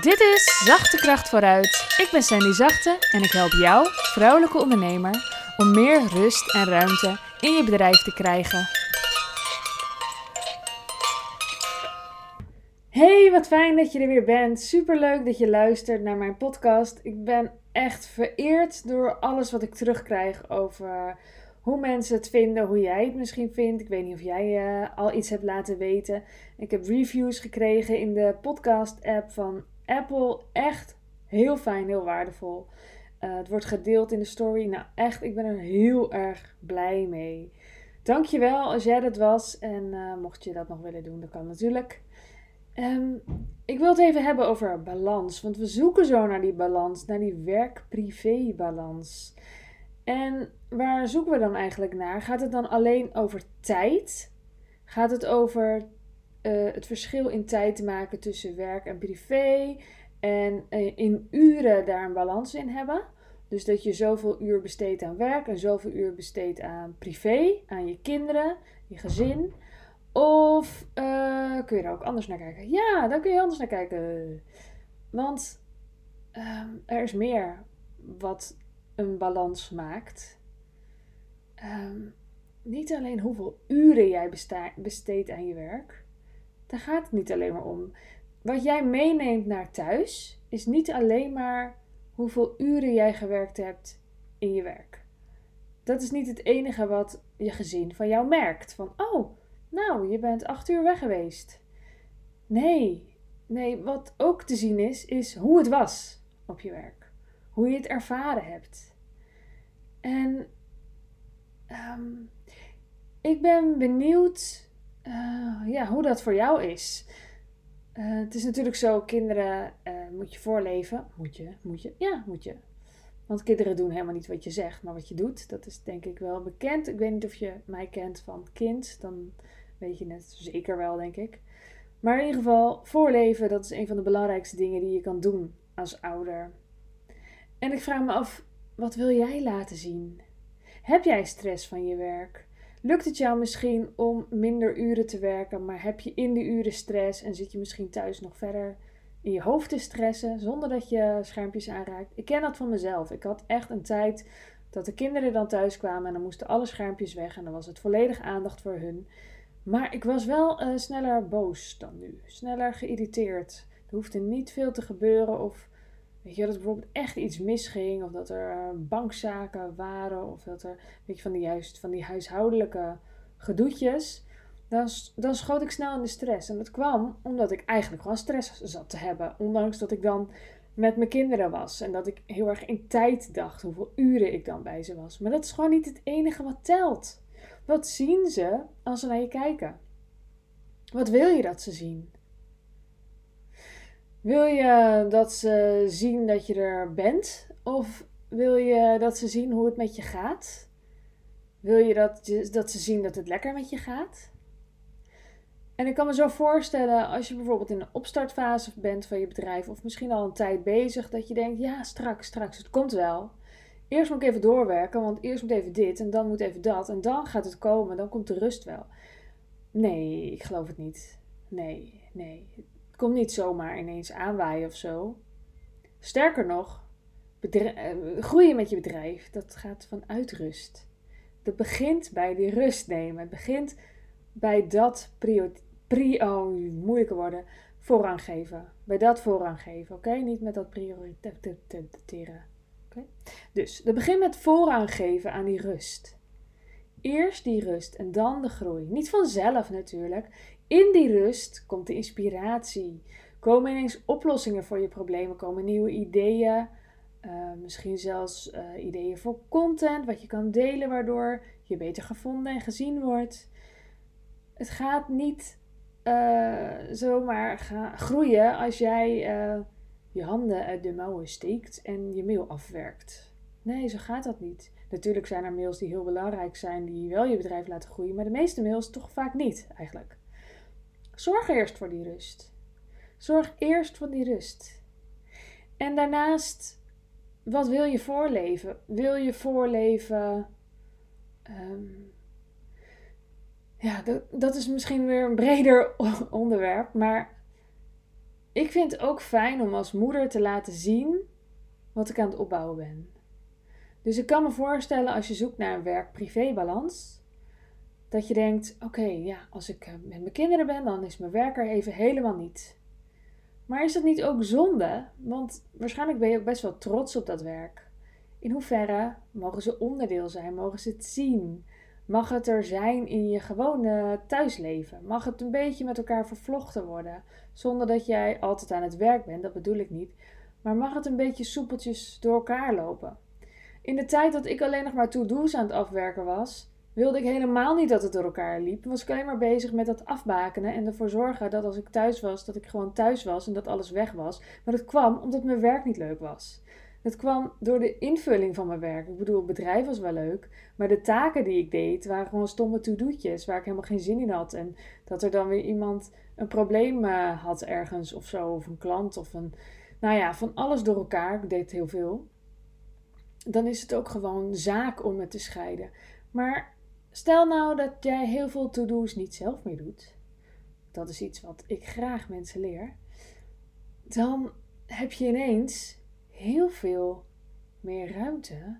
Dit is Zachte Kracht vooruit. Ik ben Sandy Zachte en ik help jou, vrouwelijke ondernemer, om meer rust en ruimte in je bedrijf te krijgen. Hey, wat fijn dat je er weer bent. Superleuk dat je luistert naar mijn podcast. Ik ben echt vereerd door alles wat ik terugkrijg over hoe mensen het vinden, hoe jij het misschien vindt. Ik weet niet of jij uh, al iets hebt laten weten. Ik heb reviews gekregen in de podcast-app van Apple. Echt heel fijn, heel waardevol. Uh, het wordt gedeeld in de story. Nou, echt, ik ben er heel erg blij mee. Dankjewel als jij dat was. En uh, mocht je dat nog willen doen, dat kan natuurlijk. Um, ik wil het even hebben over balans. Want we zoeken zo naar die balans, naar die werk-privé balans. En waar zoeken we dan eigenlijk naar? Gaat het dan alleen over tijd? Gaat het over uh, het verschil in tijd te maken tussen werk en privé? En uh, in uren daar een balans in hebben? Dus dat je zoveel uur besteedt aan werk en zoveel uur besteedt aan privé, aan je kinderen, je gezin. Of uh, kun je er ook anders naar kijken? Ja, daar kun je anders naar kijken. Want um, er is meer wat een balans maakt. Um, niet alleen hoeveel uren jij besteedt aan je werk. Daar gaat het niet alleen maar om. Wat jij meeneemt naar thuis is niet alleen maar hoeveel uren jij gewerkt hebt in je werk. Dat is niet het enige wat je gezin van jou merkt. Van, oh, nou, je bent acht uur weg geweest. Nee, nee, wat ook te zien is, is hoe het was op je werk. Hoe je het ervaren hebt. En um, ik ben benieuwd uh, ja, hoe dat voor jou is. Uh, het is natuurlijk zo, kinderen uh, moet je voorleven. Moet je, moet je, ja, moet je. Want kinderen doen helemaal niet wat je zegt, maar wat je doet. Dat is denk ik wel bekend. Ik weet niet of je mij kent van kind. Dan weet je het zeker wel, denk ik. Maar in ieder geval, voorleven, dat is een van de belangrijkste dingen die je kan doen als ouder. En ik vraag me af, wat wil jij laten zien? Heb jij stress van je werk? Lukt het jou misschien om minder uren te werken, maar heb je in de uren stress en zit je misschien thuis nog verder in je hoofd te stressen zonder dat je schermpjes aanraakt? Ik ken dat van mezelf. Ik had echt een tijd dat de kinderen dan thuis kwamen en dan moesten alle schermpjes weg en dan was het volledig aandacht voor hun. Maar ik was wel uh, sneller boos dan nu, sneller geïrriteerd. Er hoefde niet veel te gebeuren of Weet je, dat er bijvoorbeeld echt iets misging, of dat er eh, bankzaken waren, of dat er, weet je, van die, juist van die huishoudelijke gedoetjes, dan, dan schoot ik snel in de stress. En dat kwam omdat ik eigenlijk gewoon stress zat te hebben, ondanks dat ik dan met mijn kinderen was en dat ik heel erg in tijd dacht hoeveel uren ik dan bij ze was. Maar dat is gewoon niet het enige wat telt. Wat zien ze als ze naar je kijken? Wat wil je dat ze zien? Wil je dat ze zien dat je er bent? Of wil je dat ze zien hoe het met je gaat? Wil je dat, dat ze zien dat het lekker met je gaat? En ik kan me zo voorstellen, als je bijvoorbeeld in de opstartfase bent van je bedrijf, of misschien al een tijd bezig, dat je denkt: ja, straks, straks, het komt wel. Eerst moet ik even doorwerken, want eerst moet even dit en dan moet even dat en dan gaat het komen, dan komt de rust wel. Nee, ik geloof het niet. Nee, nee. Het komt niet zomaar ineens aanwaaien of zo. Sterker nog, eh, groeien met je bedrijf, dat gaat vanuit rust. Dat begint bij die rust nemen. Het begint bij dat prio, oh, moeilijke worden, voorrang geven. Bij dat voorrang geven, oké? Niet met dat prioriteren. Okay? Dus, dat begint met voorrang geven aan die rust. Eerst die rust en dan de groei. Niet vanzelf natuurlijk. In die rust komt de inspiratie. Komen ineens oplossingen voor je problemen, komen nieuwe ideeën. Uh, misschien zelfs uh, ideeën voor content, wat je kan delen, waardoor je beter gevonden en gezien wordt. Het gaat niet uh, zomaar groeien als jij je handen uit de mouwen steekt en je mail afwerkt. Nee, zo gaat dat niet. Natuurlijk zijn er mails die heel belangrijk zijn, die wel je bedrijf laten groeien, maar de meeste mails toch vaak niet eigenlijk. Zorg eerst voor die rust. Zorg eerst voor die rust. En daarnaast, wat wil je voorleven? Wil je voorleven. Um, ja, dat, dat is misschien weer een breder onderwerp, maar ik vind het ook fijn om als moeder te laten zien wat ik aan het opbouwen ben. Dus ik kan me voorstellen als je zoekt naar een werk-privé-balans, dat je denkt: oké, ja, als ik eh, met mijn kinderen ben, dan is mijn werk er even helemaal niet. Maar is dat niet ook zonde? Want waarschijnlijk ben je ook best wel trots op dat werk. In hoeverre mogen ze onderdeel zijn? Mogen ze het zien? Mag het er zijn in je gewone thuisleven? Mag het een beetje met elkaar vervlochten worden? Zonder dat jij altijd aan het werk bent, dat bedoel ik niet. Maar mag het een beetje soepeltjes door elkaar lopen? In de tijd dat ik alleen nog maar to-do's aan het afwerken was, wilde ik helemaal niet dat het door elkaar liep. Was ik alleen maar bezig met dat afbakenen en ervoor zorgen dat als ik thuis was, dat ik gewoon thuis was en dat alles weg was. Maar dat kwam omdat mijn werk niet leuk was. Dat kwam door de invulling van mijn werk. Ik bedoel, het bedrijf was wel leuk, maar de taken die ik deed waren gewoon stomme to-do'tjes waar ik helemaal geen zin in had. En dat er dan weer iemand een probleem uh, had ergens of zo, of een klant of een. Nou ja, van alles door elkaar. Ik deed heel veel. Dan is het ook gewoon zaak om het te scheiden. Maar stel nou dat jij heel veel to-do's niet zelf meer doet. Dat is iets wat ik graag mensen leer. Dan heb je ineens heel veel meer ruimte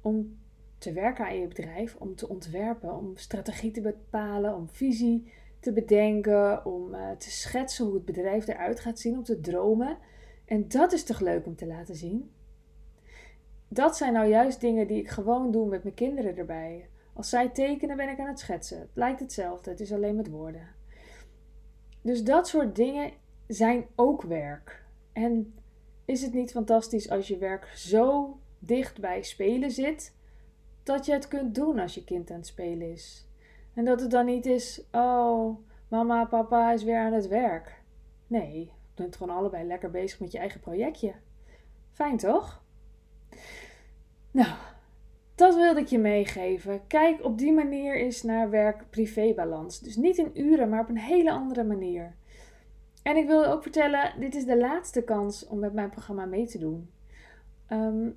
om te werken aan je bedrijf, om te ontwerpen, om strategie te bepalen, om visie te bedenken, om uh, te schetsen hoe het bedrijf eruit gaat zien, om te dromen. En dat is toch leuk om te laten zien? Dat zijn nou juist dingen die ik gewoon doe met mijn kinderen erbij. Als zij tekenen, ben ik aan het schetsen. Het lijkt hetzelfde, het is alleen met woorden. Dus dat soort dingen zijn ook werk. En is het niet fantastisch als je werk zo dicht bij spelen zit, dat je het kunt doen als je kind aan het spelen is? En dat het dan niet is, oh, mama, papa is weer aan het werk. Nee, je bent gewoon allebei lekker bezig met je eigen projectje. Fijn toch? Nou, dat wilde ik je meegeven. Kijk op die manier eens naar werk-privé-balans. Dus niet in uren, maar op een hele andere manier. En ik wil ook vertellen, dit is de laatste kans om met mijn programma mee te doen. Ehm,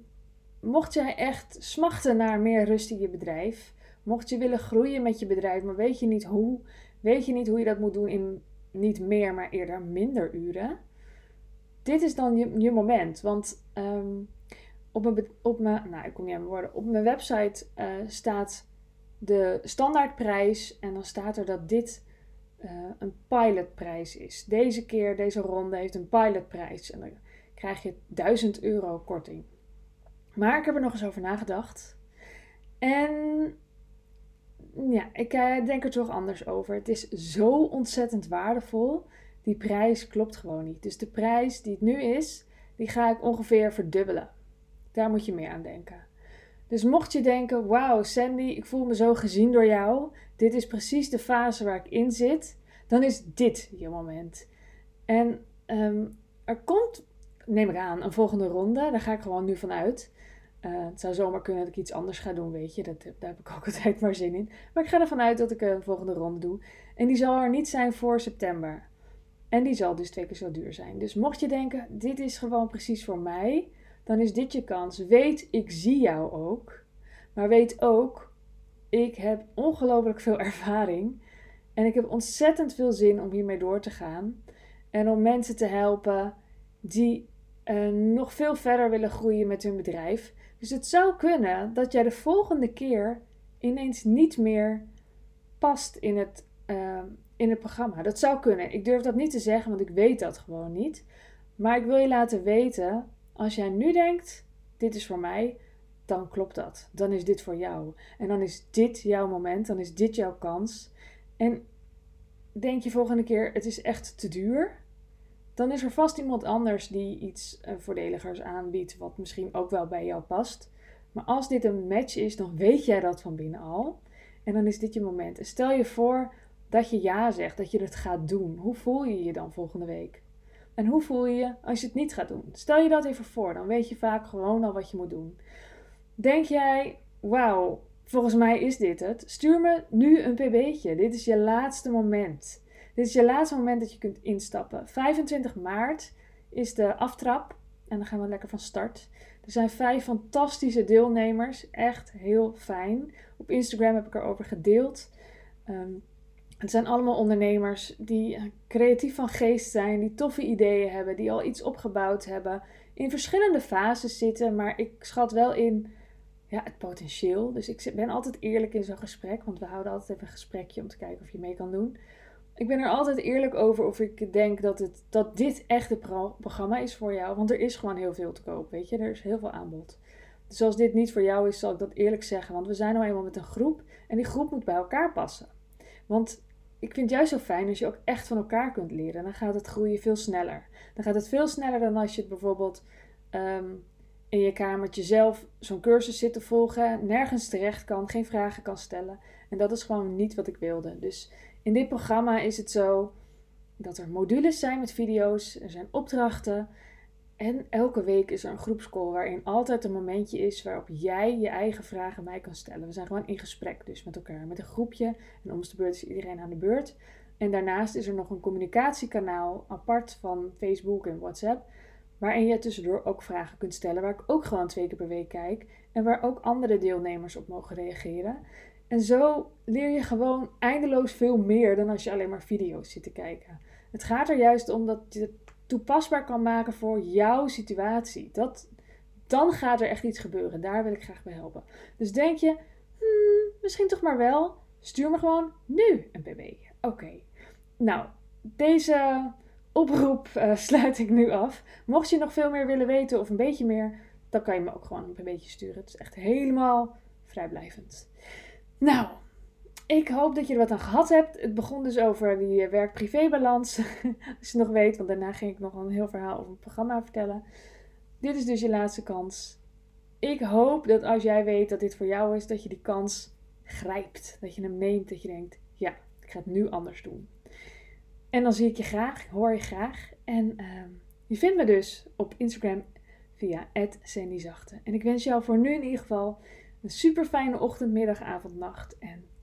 mocht jij echt smachten naar meer rust in je bedrijf, mocht je willen groeien met je bedrijf, maar weet je niet hoe, weet je niet hoe je dat moet doen in niet meer, maar eerder minder uren, dit is dan je, je moment. Want ehm, op, mijn, nou, ik kom aan op mijn website uh, staat de standaardprijs en dan staat er dat dit uh, een pilotprijs is. Deze keer, deze ronde heeft een pilotprijs. En dan krijg je 1000 euro korting. Maar ik heb er nog eens over nagedacht. En ja, ik uh, denk er toch anders over. Het is zo ontzettend waardevol. Die prijs klopt gewoon niet. Dus de prijs die het nu is, die ga ik ongeveer verdubbelen. Daar moet je meer aan denken. Dus mocht je denken, wauw Sandy, ik voel me zo gezien door jou. Dit is precies de fase waar ik in zit. Dan is dit je moment. En um, er komt, neem ik aan, een volgende ronde. Daar ga ik gewoon nu vanuit. Uh, het zou zomaar kunnen dat ik iets anders ga doen, weet je. Dat, daar heb ik ook altijd maar zin in. Maar ik ga ervan uit dat ik een volgende ronde doe. En die zal er niet zijn voor september. En die zal dus twee keer zo duur zijn. Dus mocht je denken, dit is gewoon precies voor mij dan is dit je kans. Weet, ik zie jou ook. Maar weet ook, ik heb ongelooflijk veel ervaring. En ik heb ontzettend veel zin om hiermee door te gaan. En om mensen te helpen die uh, nog veel verder willen groeien met hun bedrijf. Dus het zou kunnen dat jij de volgende keer ineens niet meer past in het, uh, in het programma. Dat zou kunnen. Ik durf dat niet te zeggen, want ik weet dat gewoon niet. Maar ik wil je laten weten als jij nu denkt, dit is voor mij, dan klopt dat. Dan is dit voor jou. En dan is dit jouw moment, dan is dit jouw kans. En denk je volgende keer, het is echt te duur, dan is er vast iemand anders die iets uh, voordeligers aanbiedt, wat misschien ook wel bij jou past. Maar als dit een match is, dan weet jij dat van binnen al. En dan is dit je moment. En stel je voor dat je ja zegt, dat je het gaat doen. Hoe voel je je dan volgende week? En hoe voel je je als je het niet gaat doen? Stel je dat even voor, dan weet je vaak gewoon al wat je moet doen. Denk jij, wauw, volgens mij is dit het. Stuur me nu een pb'tje. Dit is je laatste moment. Dit is je laatste moment dat je kunt instappen. 25 maart is de aftrap en dan gaan we lekker van start. Er zijn vijf fantastische deelnemers. Echt heel fijn. Op Instagram heb ik erover gedeeld. Um, Het zijn allemaal ondernemers die creatief van geest zijn, die toffe ideeën hebben, die al iets opgebouwd hebben, in verschillende fases zitten, maar ik schat wel in ja, het potentieel. Dus ik ben altijd eerlijk in zo'n gesprek, want we houden altijd even een gesprekje om te kijken of je mee kan doen. Ik ben er altijd eerlijk over of ik denk dat, het, dat dit echt het programma is voor jou. Want er is gewoon heel veel te koop, weet je. Er is heel veel aanbod. Dus als dit niet voor jou is, zal ik dat eerlijk zeggen. Want we zijn nou eenmaal met een groep en die groep moet bij elkaar passen. Want ik vind het juist zo fijn als je ook echt van elkaar kunt leren. Dan gaat het groeien veel sneller. Dan gaat het veel sneller dan als je het bijvoorbeeld ehm, in je kamertje zelf zo'n cursus zit te volgen, nergens terecht kan, geen vragen kan stellen. En dat is gewoon niet wat ik wilde. Dus in dit programma is het zo dat er modules zijn met video's, er zijn opdrachten. En elke week is er een groepscall waarin altijd een momentje is waarop jij je eigen vragen mij kan stellen. We zijn gewoon in gesprek dus met elkaar, met een groepje. En om de beurt is iedereen aan de beurt. En daarnaast is er nog een communicatiekanaal apart van Facebook en WhatsApp. Waarin je tussendoor ook vragen kunt stellen, waar ik ook gewoon twee keer per week kijk. En waar ook andere deelnemers op mogen reageren. En zo leer je gewoon eindeloos veel meer dan als je alleen maar video's zit te kijken. Het gaat er juist om dat je toepasbaar kan maken voor jouw situatie. Dat, dan gaat er echt iets gebeuren. Daar wil ik graag bij helpen. Dus denk je, hmm, misschien toch maar wel. Stuur me gewoon nu een pb. Oké. Nou, deze oproep uh, sluit ik nu af. Mocht je nog veel meer willen weten of een beetje meer, dan kan je me ook gewoon een beetje sturen. Het is echt helemaal vrijblijvend. Nou, ik hoop dat je er wat aan gehad hebt. Het begon dus over die eh, werk-privé-balans. Als je nog weet, want daarna ging ik nog een heel verhaal over het programma vertellen. Dit is dus je laatste kans. Ik hoop dat als jij weet dat dit voor jou is, dat je die kans grijpt. Dat je hem neemt, dat je denkt, ja, ik ga het nu anders doen. En dan zie ik je graag, hoor je graag. En uh, je vindt me dus op Instagram via @sandyzachte. En ik wens jou voor nu in ieder geval een super fijne ochtend, middag, avond, nacht. En